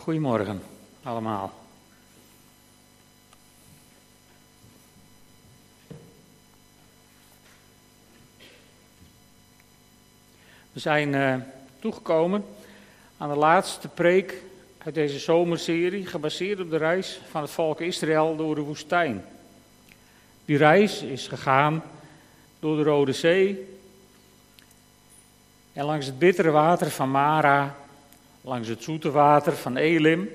Goedemorgen allemaal. We zijn uh, toegekomen aan de laatste preek uit deze zomerserie, gebaseerd op de reis van het volk Israël door de woestijn. Die reis is gegaan door de Rode Zee en langs het bittere water van Mara langs het zoete water van Elim.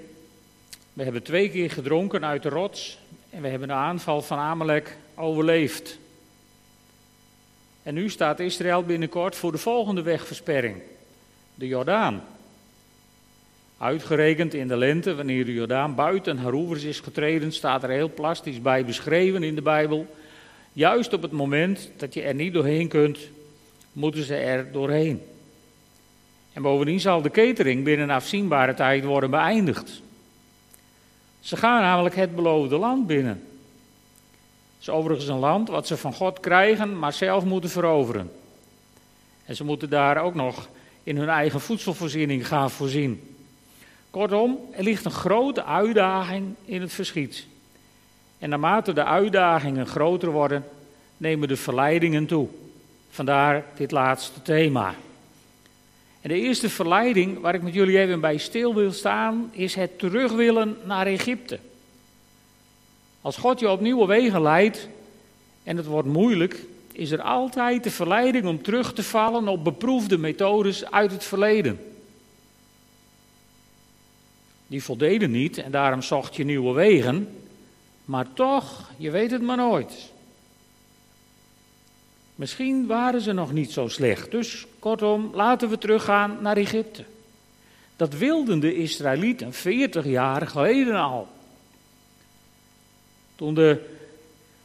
We hebben twee keer gedronken uit de rots en we hebben de aanval van Amalek overleefd. En nu staat Israël binnenkort voor de volgende wegversperring, de Jordaan. Uitgerekend in de lente, wanneer de Jordaan buiten haar oevers is getreden, staat er heel plastisch bij beschreven in de Bijbel. Juist op het moment dat je er niet doorheen kunt, moeten ze er doorheen. En bovendien zal de catering binnen afzienbare tijd worden beëindigd. Ze gaan namelijk het beloofde land binnen. Het is overigens een land wat ze van God krijgen, maar zelf moeten veroveren. En ze moeten daar ook nog in hun eigen voedselvoorziening gaan voorzien. Kortom, er ligt een grote uitdaging in het verschiet. En naarmate de uitdagingen groter worden, nemen de verleidingen toe. Vandaar dit laatste thema. En de eerste verleiding waar ik met jullie even bij stil wil staan, is het terug willen naar Egypte. Als God je op nieuwe wegen leidt en het wordt moeilijk, is er altijd de verleiding om terug te vallen op beproefde methodes uit het verleden. Die voldeden niet en daarom zocht je nieuwe wegen, maar toch, je weet het maar nooit. Misschien waren ze nog niet zo slecht. Dus kortom, laten we teruggaan naar Egypte. Dat wilden de Israëlieten 40 jaar geleden al. Toen de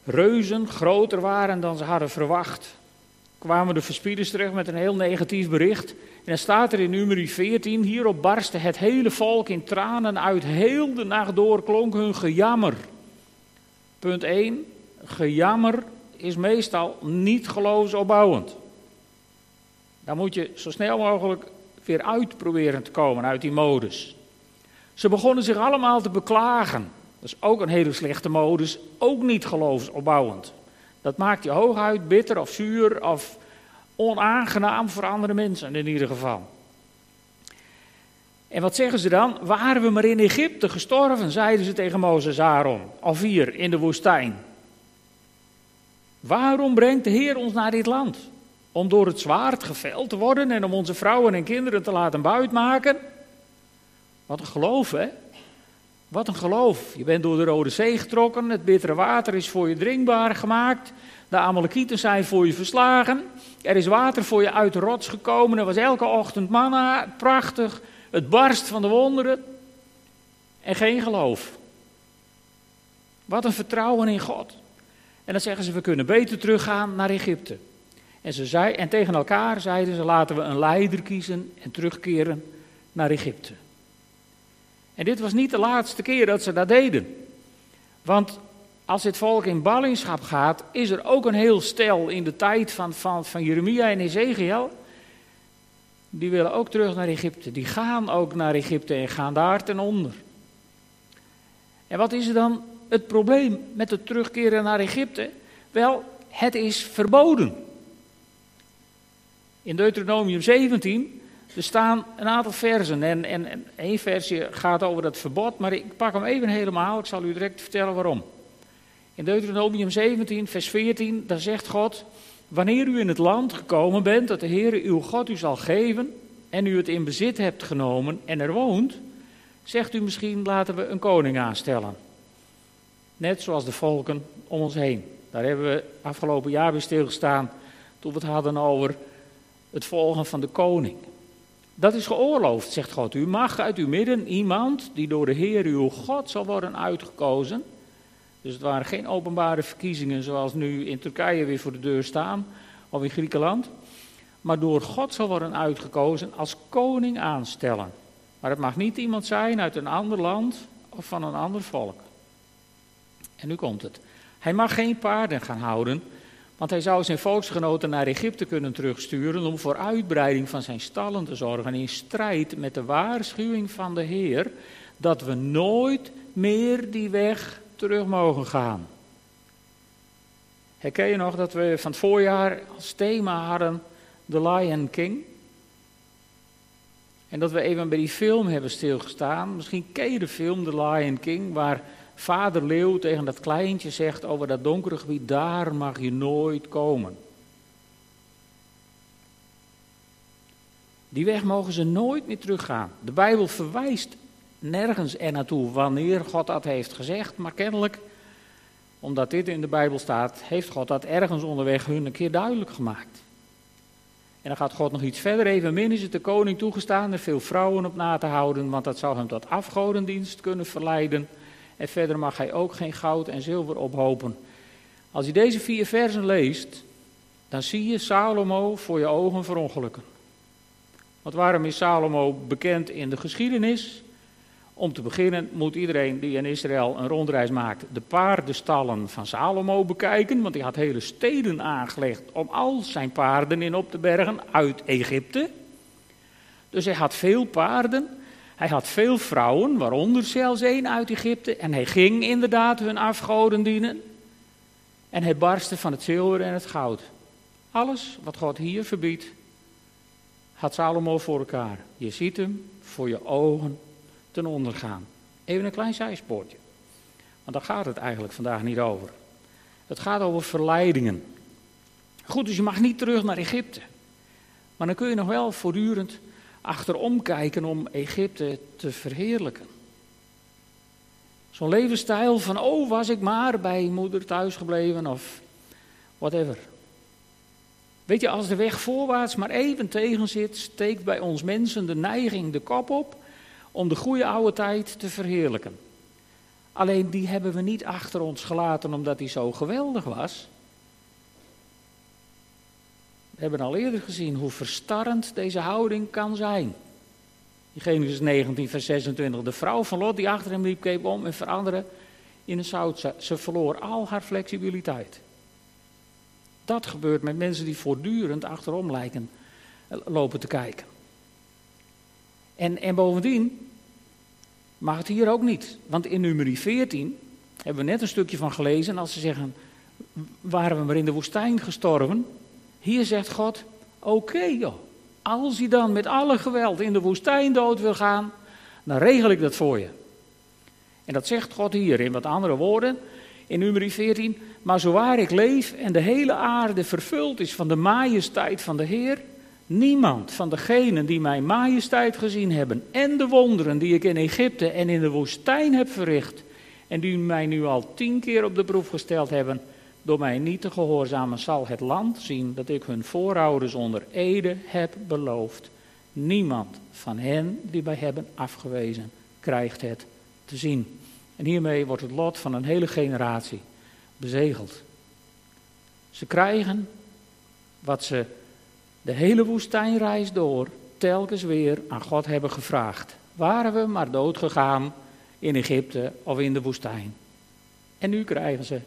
reuzen groter waren dan ze hadden verwacht, kwamen de verspieders terug met een heel negatief bericht. En dan staat er in nummer 14, hierop barstte het hele volk in tranen uit. Heel de nacht door klonk hun gejammer. Punt 1, gejammer is meestal niet geloofsopbouwend. Daar moet je zo snel mogelijk weer uit proberen te komen uit die modus. Ze begonnen zich allemaal te beklagen. Dat is ook een hele slechte modus, ook niet geloofsopbouwend. Dat maakt je hooguit bitter of zuur of onaangenaam voor andere mensen in ieder geval. En wat zeggen ze dan? Waren we maar in Egypte gestorven, zeiden ze tegen Mozes Aaron, of hier in de woestijn. Waarom brengt de Heer ons naar dit land? Om door het zwaard geveld te worden en om onze vrouwen en kinderen te laten buitmaken? Wat een geloof, hè? Wat een geloof. Je bent door de Rode Zee getrokken, het bittere water is voor je drinkbaar gemaakt, de Amalekieten zijn voor je verslagen, er is water voor je uit de rots gekomen, er was elke ochtend manna, prachtig, het barst van de wonderen en geen geloof. Wat een vertrouwen in God. En dan zeggen ze, we kunnen beter teruggaan naar Egypte. En, ze zei, en tegen elkaar zeiden ze, laten we een leider kiezen en terugkeren naar Egypte. En dit was niet de laatste keer dat ze dat deden. Want als dit volk in ballingschap gaat, is er ook een heel stel in de tijd van, van, Jeremia en Ezekiel. Die willen ook terug naar Egypte. Die gaan ook naar Egypte en gaan daar ten onder. En wat is dan het probleem met het terugkeren naar Egypte? Wel, het is verboden. In Deuteronomium 17 er staan een aantal versen en, en, één versje gaat over dat verbod, maar ik pak hem even helemaal, ik zal u direct vertellen waarom. In Deuteronomium 17, vers 14, daar zegt God, wanneer u in het land gekomen bent dat de Heer uw God u zal geven en u het in bezit hebt genomen en er woont, zegt u misschien laten we een koning aanstellen. Net zoals de volken om ons heen. Daar hebben we afgelopen jaar weer stilgestaan toen we het hadden over het volgen van de koning. Dat is geoorloofd, zegt God. U mag uit uw midden iemand die door de Heer uw God zal worden uitgekozen. Dus het waren geen openbare verkiezingen zoals nu in Turkije weer voor de deur staan of in Griekenland. Maar door God zal worden uitgekozen als koning aanstellen. Maar het mag niet iemand zijn uit een ander land of van een ander volk. En nu komt het. Hij mag geen paarden gaan houden, want hij zou zijn volksgenoten naar Egypte kunnen terugsturen om voor uitbreiding van zijn stallen te zorgen in strijd met de waarschuwing van de Heer dat we nooit meer die weg terug mogen gaan. Herken je nog dat we van het voorjaar als thema hadden The Lion King? En dat we even bij die film hebben stilgestaan. Misschien ken je de film The Lion King, waar vader leeuw tegen dat kleintje zegt over dat donkere gebied, daar mag je nooit komen. Die weg mogen ze nooit meer teruggaan. De Bijbel verwijst nergens er naartoe wanneer God dat heeft gezegd, maar kennelijk, omdat dit in de Bijbel staat, heeft God dat ergens onderweg hun een keer duidelijk gemaakt. En dan gaat God nog iets verder. Evenmin is het de koning toegestaan er veel vrouwen op na te houden, want dat zou hem tot afgodendienst kunnen verleiden. En verder mag hij ook geen goud en zilver ophopen. Als je deze vier versen leest, dan zie je Salomo voor je ogen verongelukken. Want waarom is Salomo bekend in de geschiedenis? Om te beginnen moet iedereen die in Israël een rondreis maakt de paardenstallen van Salomo bekijken. Want hij had hele steden aangelegd om al zijn paarden in op te bergen uit Egypte. Dus hij had veel paarden. Hij had veel vrouwen, waaronder zelfs één uit Egypte. En hij ging inderdaad hun afgoden dienen. En hij barstte van het zilver en het goud. Alles wat God hier verbiedt, had Salomo voor elkaar. Je ziet hem voor je ogen ten onder gaan. Even een klein zijspoortje. Want daar gaat het eigenlijk vandaag niet over. Het gaat over verleidingen. Goed, dus je mag niet terug naar Egypte. Maar dan kun je nog wel voortdurend achterom kijken om Egypte te verheerlijken. Zo'n levensstijl van, oh was ik maar bij moeder thuis gebleven of whatever. Weet je, als de weg voorwaarts maar even tegen zit, steekt bij ons mensen de neiging de kop op om de goede oude tijd te verheerlijken. Alleen die hebben we niet achter ons gelaten omdat die zo geweldig was. We hebben al eerder gezien hoe verstarrend deze houding kan zijn. In Genesis 19, vers 26. De vrouw van Lot die achter hem liep, keek om en veranderde in een zout. Ze verloor al haar flexibiliteit. Dat gebeurt met mensen die voortdurend achterom lijken eh, lopen te kijken. En, en bovendien mag het hier ook niet. Want in nummer 14 hebben we net een stukje van gelezen. Als ze zeggen, waren we maar in de woestijn gestorven. Hier zegt God, oké joh. Als je dan met alle geweld in de woestijn dood wil gaan, dan regel ik dat voor je. En dat zegt God hier in wat andere woorden. In nummer 14, maar zowaar ik leef en de hele aarde vervuld is van de majesteit van de Heer, niemand van degenen die mijn majesteit gezien hebben en de wonderen die ik in Egypte en in de woestijn heb verricht en die mij nu al tien keer op de proef gesteld hebben, door mij niet te gehoorzamen, zal het land zien dat ik hun voorouders onder ede heb beloofd. Niemand van hen die mij hebben afgewezen, krijgt het te zien. En hiermee wordt het lot van een hele generatie bezegeld. Ze krijgen wat ze de hele woestijnreis door telkens weer aan God hebben gevraagd. Waren we maar dood gegaan in Egypte of in de woestijn? En nu krijgen ze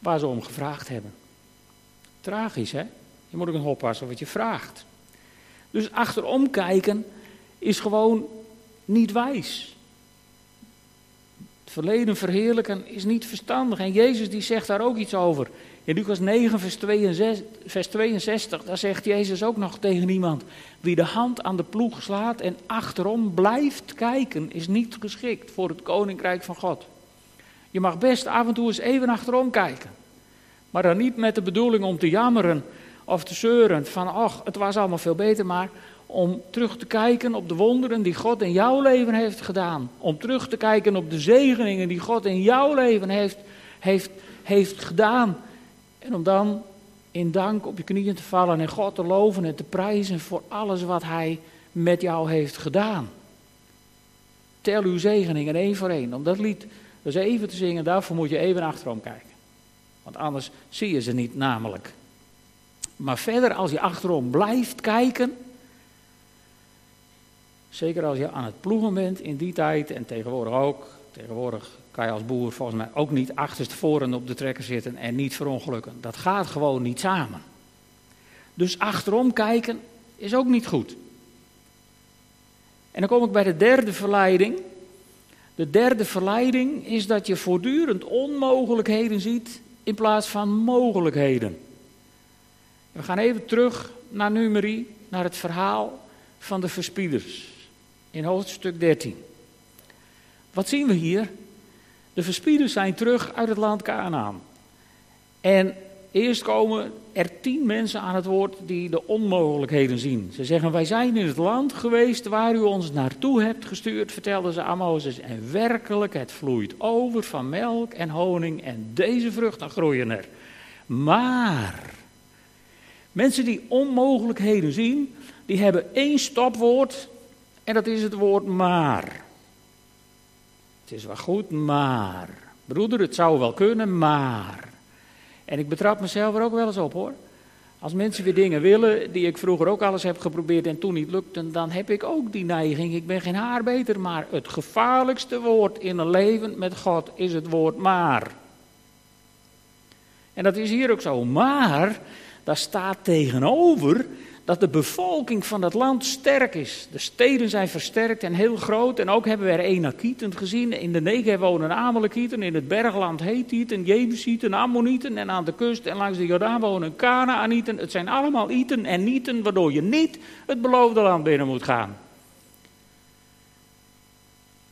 waar ze om gevraagd hebben. Tragisch, hè? Je moet ook een oppassen wat je vraagt. Dus achterom kijken is gewoon niet wijs. Het verleden verheerlijken is niet verstandig. En Jezus die zegt daar ook iets over. In Lucas 9, vers 62, vers 62, daar zegt Jezus ook nog tegen iemand: Wie de hand aan de ploeg slaat en achterom blijft kijken, is niet geschikt voor het koninkrijk van God. Je mag best af en toe eens even achterom kijken. Maar dan niet met de bedoeling om te jammeren of te zeuren van, ach, het was allemaal veel beter, maar om terug te kijken op de wonderen die God in jouw leven heeft gedaan. Om terug te kijken op de zegeningen die God in jouw leven heeft, heeft, heeft gedaan. En om dan in dank op je knieën te vallen en God te loven en te prijzen voor alles wat Hij met jou heeft gedaan. Tel uw zegeningen één voor één. Om dat lied dus even te zingen, daarvoor moet je even achterom kijken. Want anders zie je ze niet namelijk. Maar verder, als je achterom blijft kijken, zeker als je aan het ploegen bent in die tijd en tegenwoordig ook, tegenwoordig kan je als boer volgens mij ook niet achterstevoren op de trekker zitten en niet verongelukken. Dat gaat gewoon niet samen. Dus achterom kijken is ook niet goed. En dan kom ik bij de derde verleiding. De derde verleiding is dat je voortdurend onmogelijkheden ziet in plaats van mogelijkheden. We gaan even terug naar Numeri, naar het verhaal van de verspieders in hoofdstuk 13. Wat zien we hier? De verspieders zijn terug uit het land Canaan. En eerst komen er tien mensen aan het woord die de onmogelijkheden zien. Ze zeggen, wij zijn in het land geweest waar u ons naartoe hebt gestuurd, vertelden ze aan Mozes. En werkelijk, het vloeit over van melk en honing en deze vruchten groeien er. Maar, mensen die onmogelijkheden zien, die hebben één stopwoord en dat is het woord maar. Het is wel goed, maar. Broeder, het zou wel kunnen, maar. En ik betrap mezelf er ook wel eens op hoor. Als mensen weer dingen willen die ik vroeger ook alles heb geprobeerd en toen niet lukten, dan heb ik ook die neiging. Ik ben geen haar beter, maar het gevaarlijkste woord in een leven met God is het woord maar. En dat is hier ook zo. Maar, daar staat tegenover dat de bevolking van het land sterk is. De steden zijn versterkt en heel groot. En ook hebben we er Enakieten gezien. In de Negev wonen Amalekieten, in het bergland Hethieten, Jebusieten, Ammonieten. En aan de kust en langs de Jordaan wonen Kanaanieten. Het zijn allemaal Ieten en Nieten, waardoor je niet het beloofde land binnen moet gaan.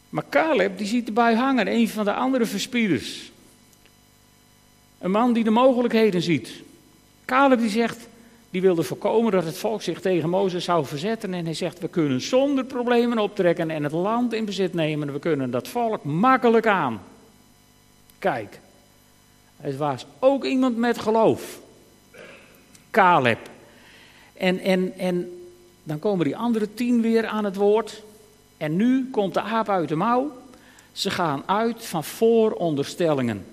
Maar Caleb die ziet erbij hangen, een van de andere verspieders. Een man die de mogelijkheden ziet. Caleb die zegt, die wilde voorkomen dat het volk zich tegen Mozes zou verzetten. En hij zegt, we kunnen zonder problemen optrekken en het land in bezit nemen. We kunnen dat volk makkelijk aan. Kijk, het was ook iemand met geloof. Caleb. En, en, en dan komen die andere tien weer aan het woord. En nu komt de aap uit de mouw. Ze gaan uit van vooronderstellingen.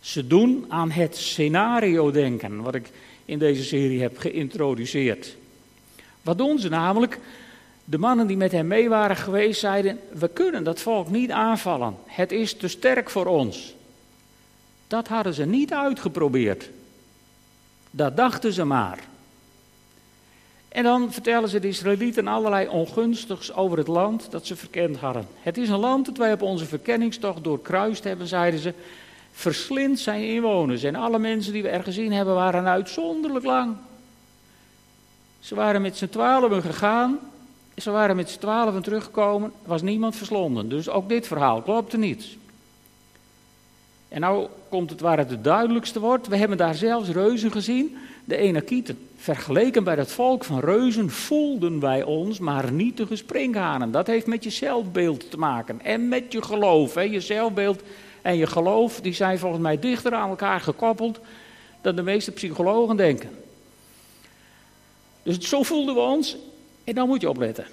Ze doen aan het scenario denken, wat ik in deze serie heb geïntroduceerd. Wat doen ze namelijk? De mannen die met hem mee waren geweest zeiden: We kunnen dat volk niet aanvallen. Het is te sterk voor ons. Dat hadden ze niet uitgeprobeerd. Dat dachten ze maar. En dan vertellen ze de Israëlieten allerlei ongunstigs over het land dat ze verkend hadden. Het is een land dat wij op onze verkenningstocht doorkruist hebben, zeiden ze verslindt zijn inwoners. En alle mensen die we er gezien hebben waren uitzonderlijk lang. Ze waren met z'n twaalfen gegaan. Ze waren met z'n twaalfen teruggekomen. Er was niemand verslonden. Dus ook dit verhaal klopte niet. En nou komt het waar het het duidelijkste wordt. We hebben daar zelfs reuzen gezien. De Enakieten. Vergeleken bij het volk van reuzen voelden wij ons maar nietige springhanen. Dat heeft met je zelfbeeld te maken. En met je geloof. Hè. Je zelfbeeld en je geloof, die zijn volgens mij dichter aan elkaar gekoppeld dan de meeste psychologen denken. Dus zo voelden we ons en dan moet je opletten.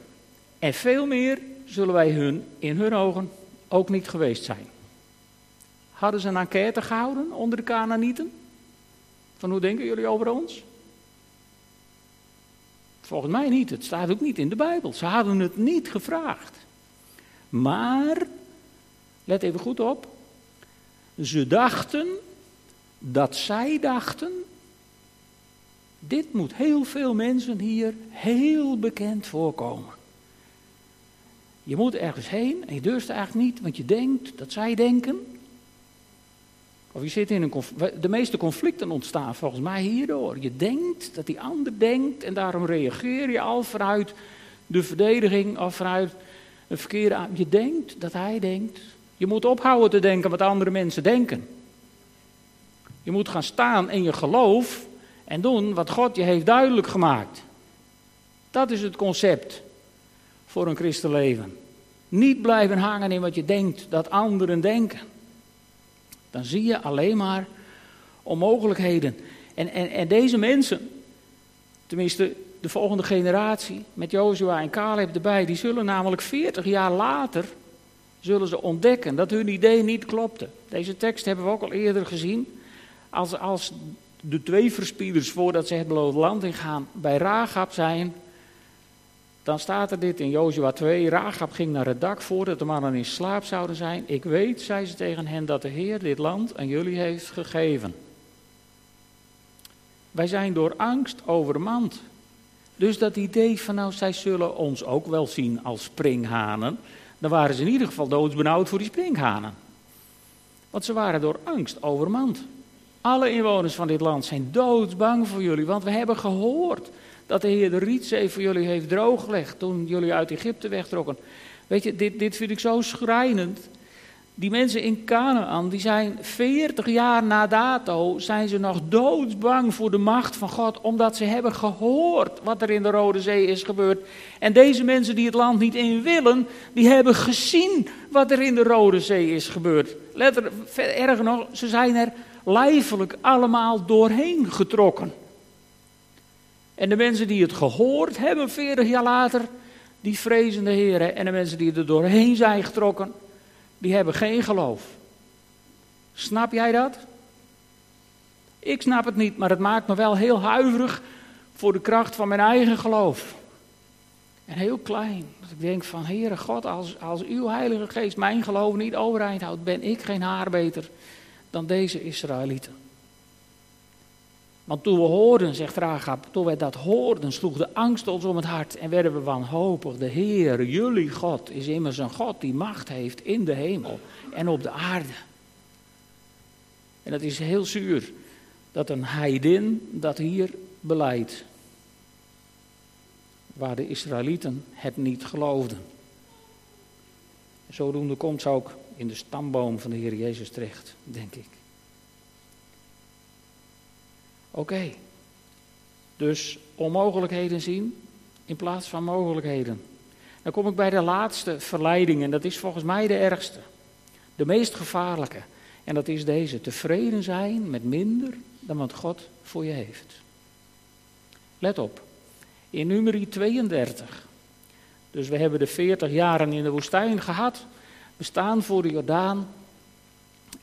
En veel meer zullen wij hun in hun ogen ook niet geweest zijn. Hadden ze een enquête gehouden onder de Canaanieten? Van hoe denken jullie over ons? Volgens mij niet. Het staat ook niet in de Bijbel. Ze hadden het niet gevraagd. Maar, let even goed op, ze dachten dat zij dachten, dit moet heel veel mensen hier heel bekend voorkomen. Je moet ergens heen en je durft eigenlijk niet, want je denkt dat zij denken. Of je zit in een conflict. De meeste conflicten ontstaan volgens mij hierdoor. Je denkt dat die ander denkt en daarom reageer je al vanuit de verdediging of vanuit een verkeerde. Je denkt dat hij denkt. Je moet ophouden te denken wat andere mensen denken. Je moet gaan staan in je geloof en doen wat God je heeft duidelijk gemaakt. Dat is het concept voor een christenleven. Niet blijven hangen in wat je denkt dat anderen denken. Dan zie je alleen maar onmogelijkheden. En, en, en deze mensen, tenminste de volgende generatie, met Jozua en Caleb erbij, die zullen namelijk 40 jaar later zullen ze ontdekken dat hun idee niet klopte. Deze tekst hebben we ook al eerder gezien. Als, als de twee verspieders voordat ze het beloofde land ingaan bij Ragab zijn, dan staat er dit in Jozua 2. Ragab ging naar het dak voordat de mannen in slaap zouden zijn. Ik weet, zei ze tegen hen, dat de Heer dit land aan jullie heeft gegeven. Wij zijn door angst overmand. Dus dat idee van nou, zij zullen ons ook wel zien als springhanen dan waren ze in ieder geval doodsbenauwd voor die sprinkhanen. Want ze waren door angst overmand. Alle inwoners van dit land zijn doodsbang voor jullie, want we hebben gehoord dat de Heer de Rietzee voor jullie heeft drooggelegd toen jullie uit Egypte wegtrokken. Weet je, dit, dit vind ik zo schrijnend. Die mensen in Canaan, die zijn 40 jaar na dato, zijn ze nog doodsbang voor de macht van God, omdat ze hebben gehoord wat er in de Rode Zee is gebeurd. En deze mensen die het land niet in willen, die hebben gezien wat er in de Rode Zee is gebeurd. Let er, erger nog, ze zijn er lijfelijk allemaal doorheen getrokken. En de mensen die het gehoord hebben 40 jaar later, die vrezen de Heer. En de mensen die er doorheen zijn getrokken, die hebben geen geloof. Snap jij dat? Ik snap het niet, maar het maakt me wel heel huiverig voor de kracht van mijn eigen geloof. En heel klein. Dat ik denk van, Heere God, als, als uw Heilige Geest mijn geloof niet overeind houdt, ben ik geen haar beter dan deze Israëlieten. Want toen we hoorden, zegt Rahab, toen wij dat hoorden, sloeg de angst ons om het hart en werden we wanhopig. De Heer, jullie God, is immers een God die macht heeft in de hemel en op de aarde. En het is heel zuur dat een heidin dat hier beleidt. Waar de Israëlieten het niet geloofden. Zodoende komt ze ook in de stamboom van de Heer Jezus terecht, denk ik. Oké. Dus onmogelijkheden zien in plaats van mogelijkheden. Dan kom ik bij de laatste verleiding en dat is volgens mij de ergste. De meest gevaarlijke. En dat is deze: tevreden zijn met minder dan wat God voor je heeft. Let op. In nummer 32. Dus we hebben de 40 jaren in de woestijn gehad. We staan voor de Jordaan.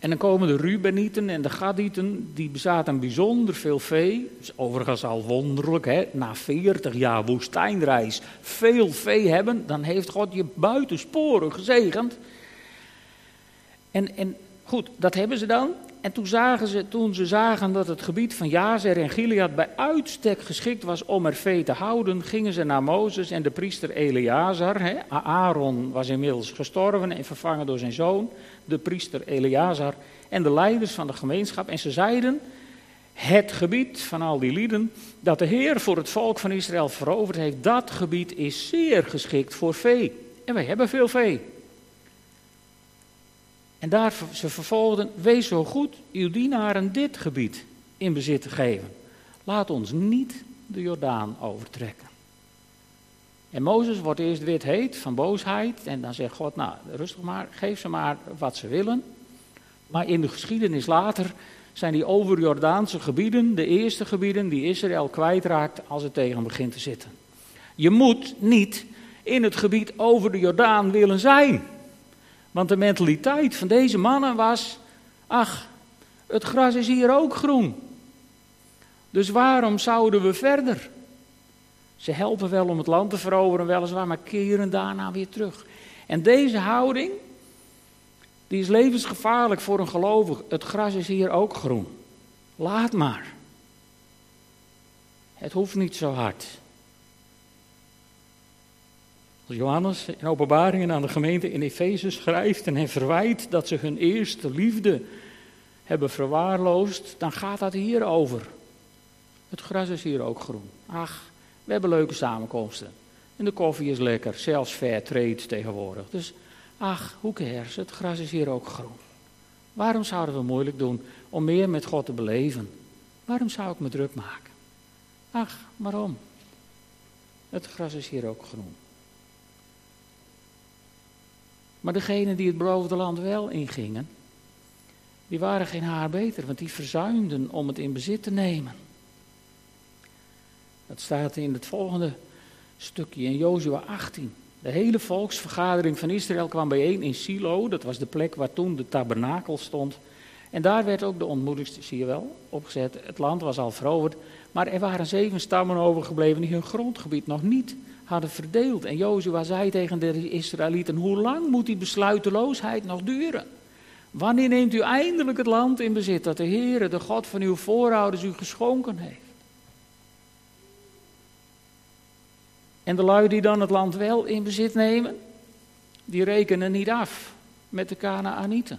En dan komen de Rubenieten en de Gadieten, die bezaten bijzonder veel vee. is overigens al wonderlijk, hè? na 40 jaar woestijnreis veel vee hebben, dan heeft God je buitensporen gezegend. En, en goed, dat hebben ze dan. En toen, zagen ze, toen ze zagen dat het gebied van Jazer en Gilead bij uitstek geschikt was om er vee te houden, gingen ze naar Mozes en de priester Eleazar. Aaron was inmiddels gestorven en vervangen door zijn zoon, de priester Eleazar, en de leiders van de gemeenschap. En ze zeiden, het gebied van al die lieden dat de Heer voor het volk van Israël veroverd heeft, dat gebied is zeer geschikt voor vee. En wij hebben veel vee. En daar ze vervolgden, wees zo goed uw dienaren dit gebied in bezit te geven. Laat ons niet de Jordaan overtrekken. En Mozes wordt eerst wit heet van boosheid. En dan zegt God, nou rustig maar, geef ze maar wat ze willen. Maar in de geschiedenis later zijn die over-Jordaanse gebieden de eerste gebieden die Israël kwijtraakt als het tegen begint te zitten. Je moet niet in het gebied over de Jordaan willen zijn. Want de mentaliteit van deze mannen was: ach, het gras is hier ook groen. Dus waarom zouden we verder? Ze helpen wel om het land te veroveren, weliswaar, maar keren daarna weer terug. En deze houding, die is levensgevaarlijk voor een gelovige. Het gras is hier ook groen. Laat maar. Het hoeft niet zo hard. Johannes in openbaringen aan de gemeente in Efeze schrijft en hij verwijt dat ze hun eerste liefde hebben verwaarloosd, dan gaat dat hier over. Het gras is hier ook groen. Ach, we hebben leuke samenkomsten. En de koffie is lekker, zelfs fair trade tegenwoordig. Dus ach, hoe cares, het gras is hier ook groen. Waarom zouden we moeilijk doen om meer met God te beleven? Waarom zou ik me druk maken? Ach, waarom? Het gras is hier ook groen. Maar degenen die het beloofde land wel ingingen, die waren geen haar beter, want die verzuimden om het in bezit te nemen. Dat staat in het volgende stukje in Jozua 18. De hele volksvergadering van Israël kwam bijeen in Silo, dat was de plek waar toen de tabernakel stond. En daar werd ook de ontmoedigste, zie je wel, opgezet. Het land was al veroverd, maar er waren zeven stammen overgebleven die hun grondgebied nog niet hadden verdeeld. En Jozua zei tegen de Israëlieten, hoe lang moet die besluiteloosheid nog duren? Wanneer neemt u eindelijk het land in bezit dat de Heere, de God van uw voorouders, u geschonken heeft? En de lui die dan het land wel in bezit nemen, die rekenen niet af met de Canaanieten.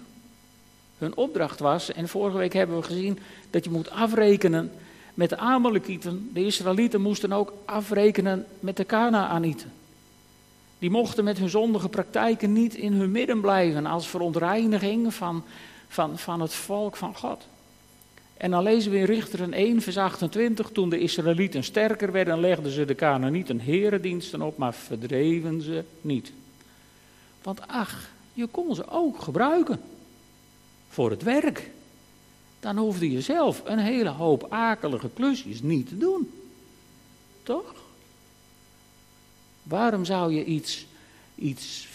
Hun opdracht was, en vorige week hebben we gezien dat je moet afrekenen met de Amalekieten. De Israëlieten moesten ook afrekenen met de Canaanieten. Die mochten met hun zondige praktijken niet in hun midden blijven als verontreiniging van, van, van het volk van God. En dan lezen we in Richteren 1, vers 28, toen de Israëlieten sterker werden, legden ze de Canaanieten herendiensten op, maar verdreven ze niet. Want ach, je kon ze ook gebruiken voor het werk. Dan hoefde je zelf een hele hoop akelige klusjes niet te doen. Toch? Waarom zou je iets, iets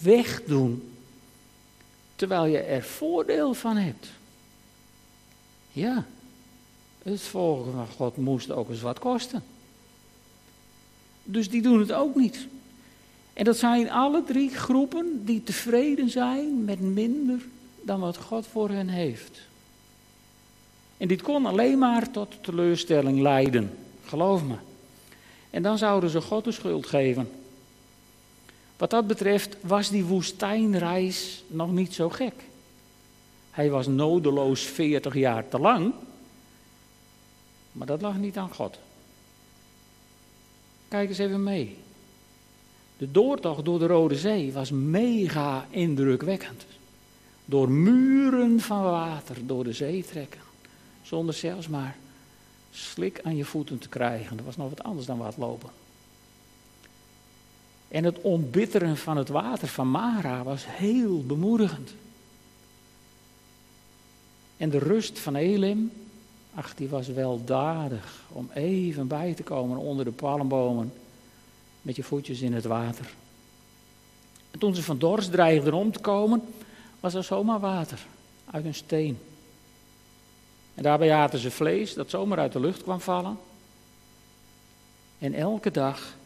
wegdoen terwijl je er voordeel van hebt? Ja, het volgen van God moest ook eens wat kosten. Dus die doen het ook niet. En dat zijn alle drie groepen die tevreden zijn met minder dan wat God voor hen heeft. En dit kon alleen maar tot teleurstelling leiden, geloof me. En dan zouden ze God de schuld geven. Wat dat betreft was die woestijnreis nog niet zo gek. Hij was nodeloos 40 jaar te lang, maar dat lag niet aan God. Kijk eens even mee. De doortocht door de Rode Zee was mega indrukwekkend. Door muren van water door de zee trekken. Zonder zelfs maar slik aan je voeten te krijgen. Dat was nog wat anders dan wat lopen. En het ontbitteren van het water van Mara was heel bemoedigend. En de rust van Elim, ach, die was weldadig om even bij te komen onder de palmbomen met je voetjes in het water. En toen ze van dorst dreigden om te komen, was er zomaar water uit een steen. En daarbij aten ze vlees dat zomaar uit de lucht kwam vallen. En elke dag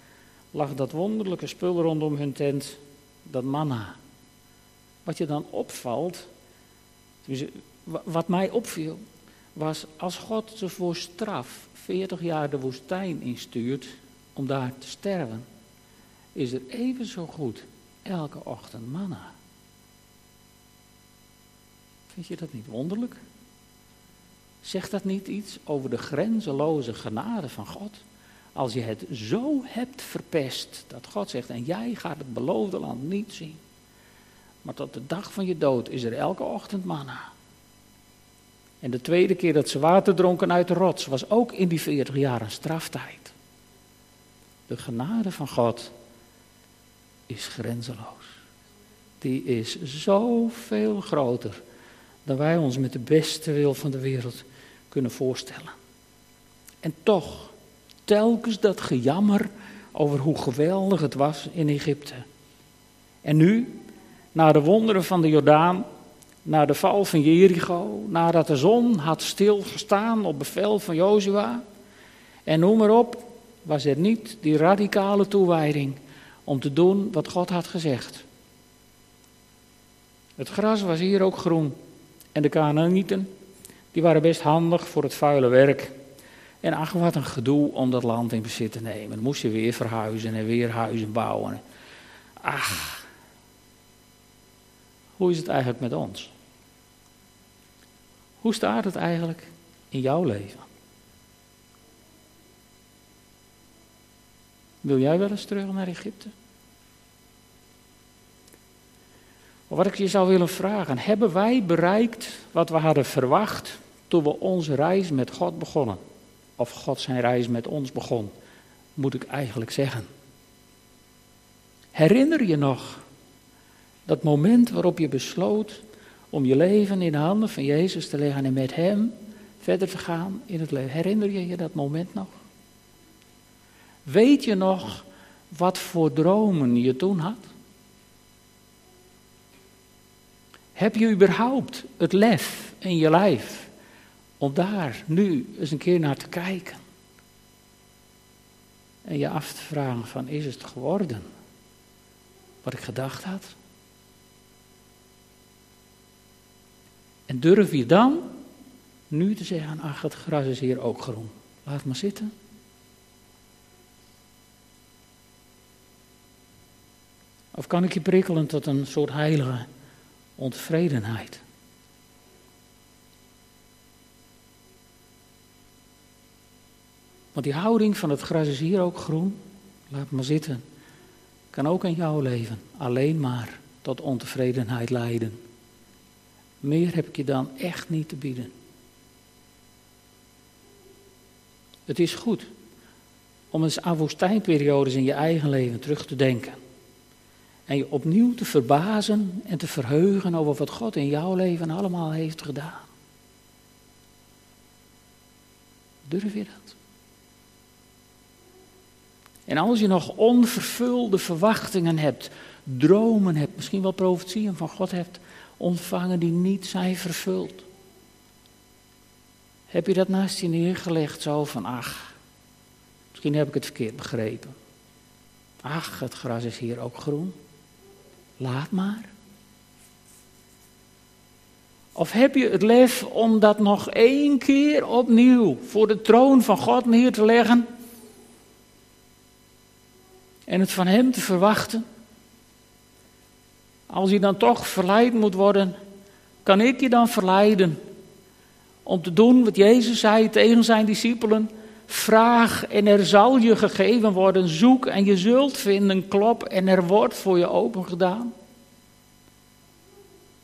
lag dat wonderlijke spul rondom hun tent, dat manna. Wat je dan opvalt, wat mij opviel, was als God ze voor straf 40 jaar de woestijn instuurt om daar te sterven, is er even zo goed elke ochtend manna. Vind je dat niet wonderlijk? Zegt dat niet iets over de grenzeloze genade van God? Als je het zo hebt verpest, dat God zegt, en jij gaat het beloofde land niet zien. Maar tot de dag van je dood is er elke ochtend manna. En de tweede keer dat ze water dronken uit de rots was ook in die 40 jaar een straftijd. De genade van God is grenzeloos. Die is zoveel groter dan wij ons met de beste wil van de wereld kunnen voorstellen. En toch, telkens dat gejammer over hoe geweldig het was in Egypte. En nu, na de wonderen van de Jordaan, na de val van Jericho, nadat de zon had stilgestaan op bevel van Jozua, en noem maar op, was er niet die radicale toewijding om te doen wat God had gezegd. Het gras was hier ook groen. En de Canaanieten, die waren best handig voor het vuile werk. En ach, wat een gedoe om dat land in bezit te nemen. Dan moest je weer verhuizen en weer huizen bouwen. Ach, hoe is het eigenlijk met ons? Hoe staat het eigenlijk in jouw leven? Wil jij wel eens terug naar Egypte? Wat ik je zou willen vragen, hebben wij bereikt wat we hadden verwacht toen we onze reis met God begonnen? Of God zijn reis met ons begon, moet ik eigenlijk zeggen. Herinner je nog dat moment waarop je besloot om je leven in de handen van Jezus te leggen en met Hem verder te gaan in het leven? Herinner je je dat moment nog? Weet je nog wat voor dromen je toen had? Heb je überhaupt het lef in je lijf om daar nu eens een keer naar te kijken? En je af te vragen van is het geworden wat ik gedacht had? En durf je dan nu te zeggen, ach het gras is hier ook groen, laat maar zitten. Of kan ik je prikkelen tot een soort heilige ontevredenheid? Want die houding van het gras is hier ook groen. Laat maar zitten. Kan ook in jouw leven alleen maar tot ontevredenheid leiden. Meer heb ik je dan echt niet te bieden. Het is goed om eens aan woestijnperiodes in je eigen leven terug te denken. En je opnieuw te verbazen en te verheugen over wat God in jouw leven allemaal heeft gedaan. Durf je dat? En als je nog onvervulde verwachtingen hebt, dromen hebt, misschien wel profetieën van God hebt ontvangen die niet zijn vervuld. Heb je dat naast je neergelegd zo van, ach, misschien heb ik het verkeerd begrepen. Ach, het gras is hier ook groen. Laat maar. Of heb je het lef om dat nog één keer opnieuw voor de troon van God neer te leggen? En het van Hem te verwachten? Als je dan toch verleid moet worden, kan ik je dan verleiden om te doen wat Jezus zei tegen zijn discipelen? Vraag en er zal je gegeven worden. Zoek en je zult vinden. Klop en er wordt voor je open gedaan.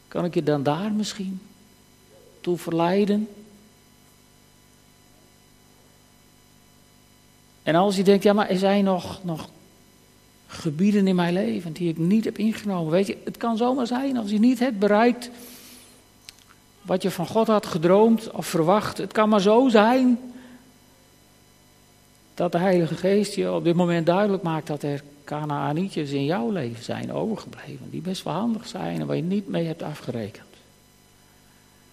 Kan ik je dan daar misschien toe verleiden? En als je denkt, ja, maar er zijn nog, nog gebieden in mijn leven die ik niet heb ingenomen. Weet je, het kan zomaar zijn als je niet hebt bereikt wat je van God had gedroomd of verwacht. Het kan maar zo zijn dat de Heilige Geest je op dit moment duidelijk maakt dat er Canaanietjes in jouw leven zijn overgebleven. Die best wel handig zijn en waar je niet mee hebt afgerekend.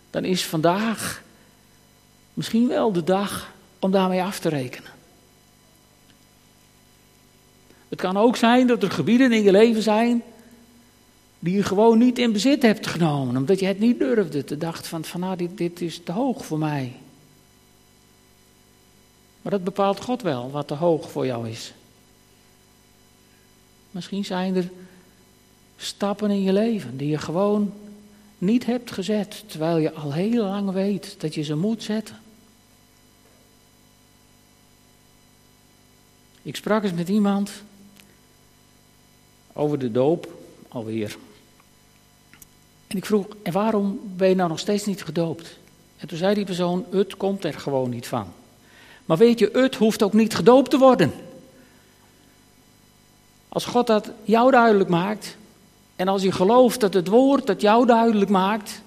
Dan is vandaag misschien wel de dag om daarmee af te rekenen. Het kan ook zijn dat er gebieden in je leven zijn die je gewoon niet in bezit hebt genomen, omdat je het niet durfde. Te dacht van, van nou, dit, dit is te hoog voor mij. Maar dat bepaalt God wel, wat te hoog voor jou is. Misschien zijn er stappen in je leven die je gewoon niet hebt gezet, terwijl je al heel lang weet dat je ze moet zetten. Ik sprak eens met iemand over de doop alweer. En ik vroeg, en waarom ben je nou nog steeds niet gedoopt? En toen zei die persoon, het komt er gewoon niet van. Maar weet je, het hoeft ook niet gedoopt te worden. Als God dat jou duidelijk maakt, en als je gelooft dat het woord dat jou duidelijk maakt,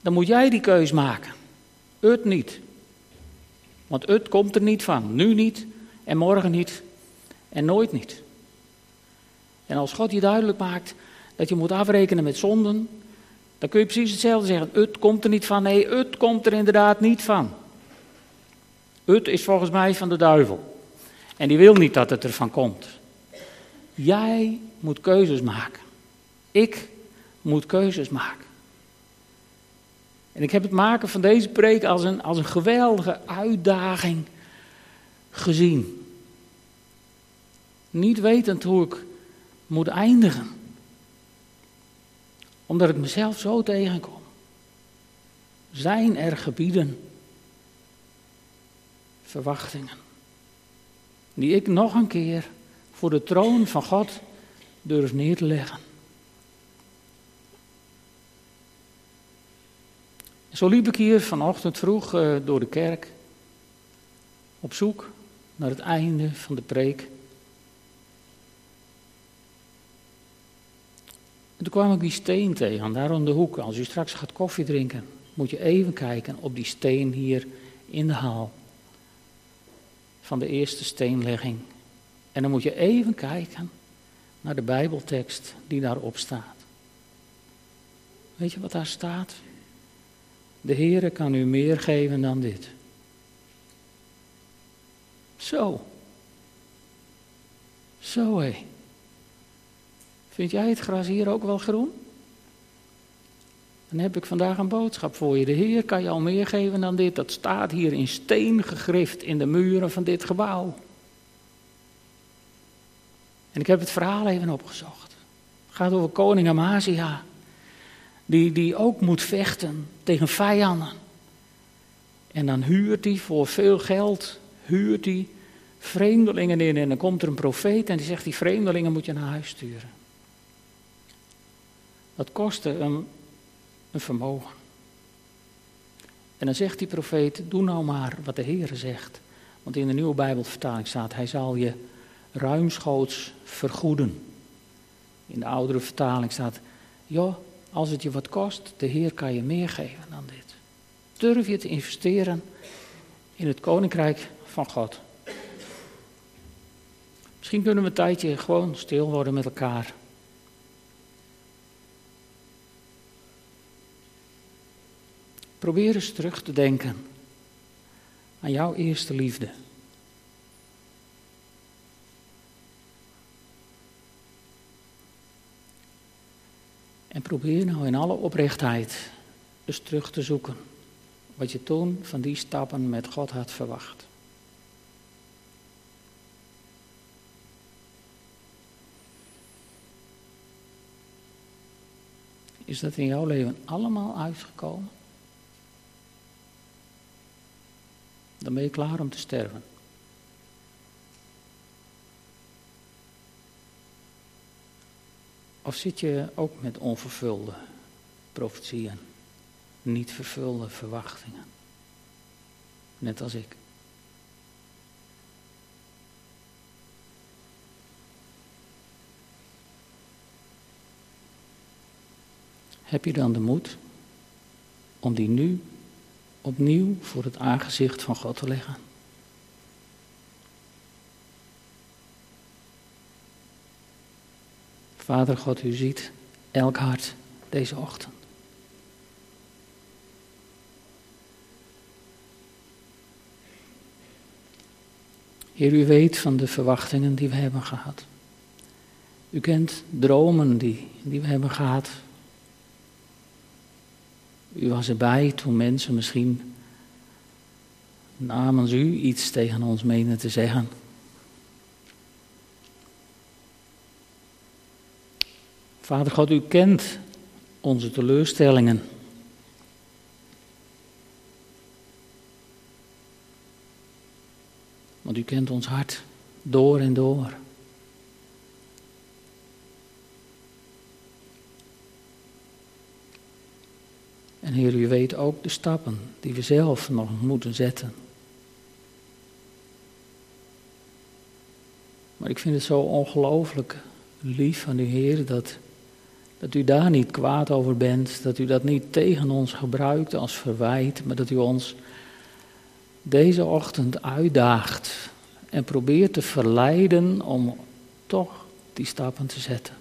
dan moet jij die keus maken. Het niet. Want het komt er niet van. Nu niet, en morgen niet, en nooit niet. En als God je duidelijk maakt dat je moet afrekenen met zonden, dan kun je precies hetzelfde zeggen. Het komt er niet van. Nee, het komt er inderdaad niet van. Het is volgens mij van de duivel. En die wil niet dat het ervan komt. Jij moet keuzes maken. Ik moet keuzes maken. En ik heb het maken van deze preek als een, als een geweldige uitdaging gezien. Niet wetend hoe ik moet eindigen. Omdat ik mezelf zo tegenkom. Zijn er gebieden, verwachtingen, die ik nog een keer voor de troon van God durf neer te leggen. Zo liep ik hier vanochtend vroeg eh, door de kerk op zoek naar het einde van de preek. En toen kwam ik die steen tegen, daar om de hoek. Als u straks gaat koffie drinken, moet je even kijken op die steen hier in de haal. Van de eerste steenlegging. En dan moet je even kijken naar de Bijbeltekst die daarop staat. Weet je wat daar staat? De Heere kan u meer geven dan dit. Zo. Zo hé. Vind jij het gras hier ook wel groen? Dan heb ik vandaag een boodschap voor je. De Heer kan je al meer geven dan dit. Dat staat hier in steen gegrift in de muren van dit gebouw. En ik heb het verhaal even opgezocht. Het gaat over koning Amazia, die, die ook moet vechten tegen vijanden. En dan huurt hij voor veel geld, huurt hij vreemdelingen in. En dan komt er een profeet en die zegt, die vreemdelingen moet je naar huis sturen. Dat kostte een, een vermogen. En dan zegt die profeet, doe nou maar wat de Heer zegt. Want in de nieuwe Bijbelvertaling staat, hij zal je ruimschoots vergoeden. In de oudere vertaling staat, joh, als het je wat kost, de Heer kan je meer geven dan dit. Durf je te investeren in het koninkrijk van God. Misschien kunnen we een tijdje gewoon stil worden met elkaar. Probeer eens terug te denken aan jouw eerste liefde. En probeer nou in alle oprechtheid eens terug te zoeken wat je toen van die stappen met God had verwacht. Is dat in jouw leven allemaal uitgekomen? Dan ben je klaar om te sterven. Of zit je ook met onvervulde profetieën, niet vervulde verwachtingen? Net als ik. Heb je dan de moed om die nu opnieuw voor het aangezicht van God te leggen? Vader God, u ziet elk hart deze ochtend. Heer, u weet van de verwachtingen die we hebben gehad. U kent dromen die, die we hebben gehad. U was erbij toen mensen misschien namens u iets tegen ons menen te zeggen. Vader God, u kent onze teleurstellingen. Want u kent ons hart door en door. En Heer, u weet ook de stappen die we zelf nog moeten zetten. Maar ik vind het zo ongelooflijk lief van u, Heer, dat dat u daar niet kwaad over bent, dat u dat niet tegen ons gebruikt als verwijt, maar dat u ons deze ochtend uitdaagt en probeert te verleiden om toch die stappen te zetten.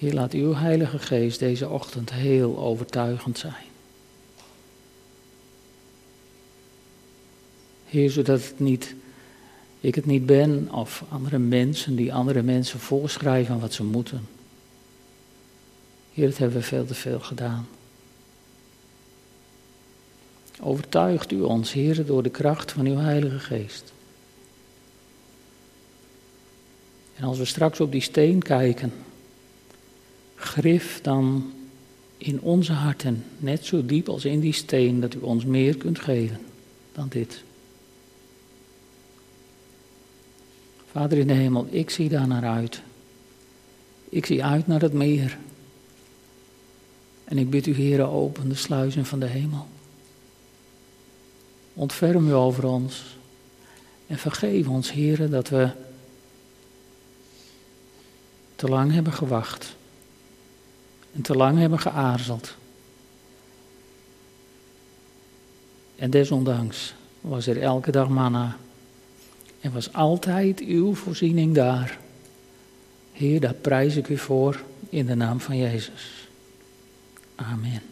Heer, laat uw Heilige Geest deze ochtend heel overtuigend zijn. Heer, zodat het niet ik het niet ben of andere mensen die andere mensen voorschrijven wat ze moeten. Heer, dat hebben we veel te veel gedaan. Overtuigt u ons, Heer, door de kracht van uw Heilige Geest. En als we straks op die steen kijken, grif dan in onze harten net zo diep als in die steen dat u ons meer kunt geven dan dit. Vader in de hemel, ik zie daar naar uit. Ik zie uit naar het meer. En ik bid u, Heer, open de sluizen van de hemel. Ontferm u over ons. En vergeef ons, Heer, dat we te lang hebben gewacht. En te lang hebben geaarzeld. En desondanks was er elke dag manna. En was altijd uw voorziening daar. Heer, daar prijs ik u voor in de naam van Jezus. Amen.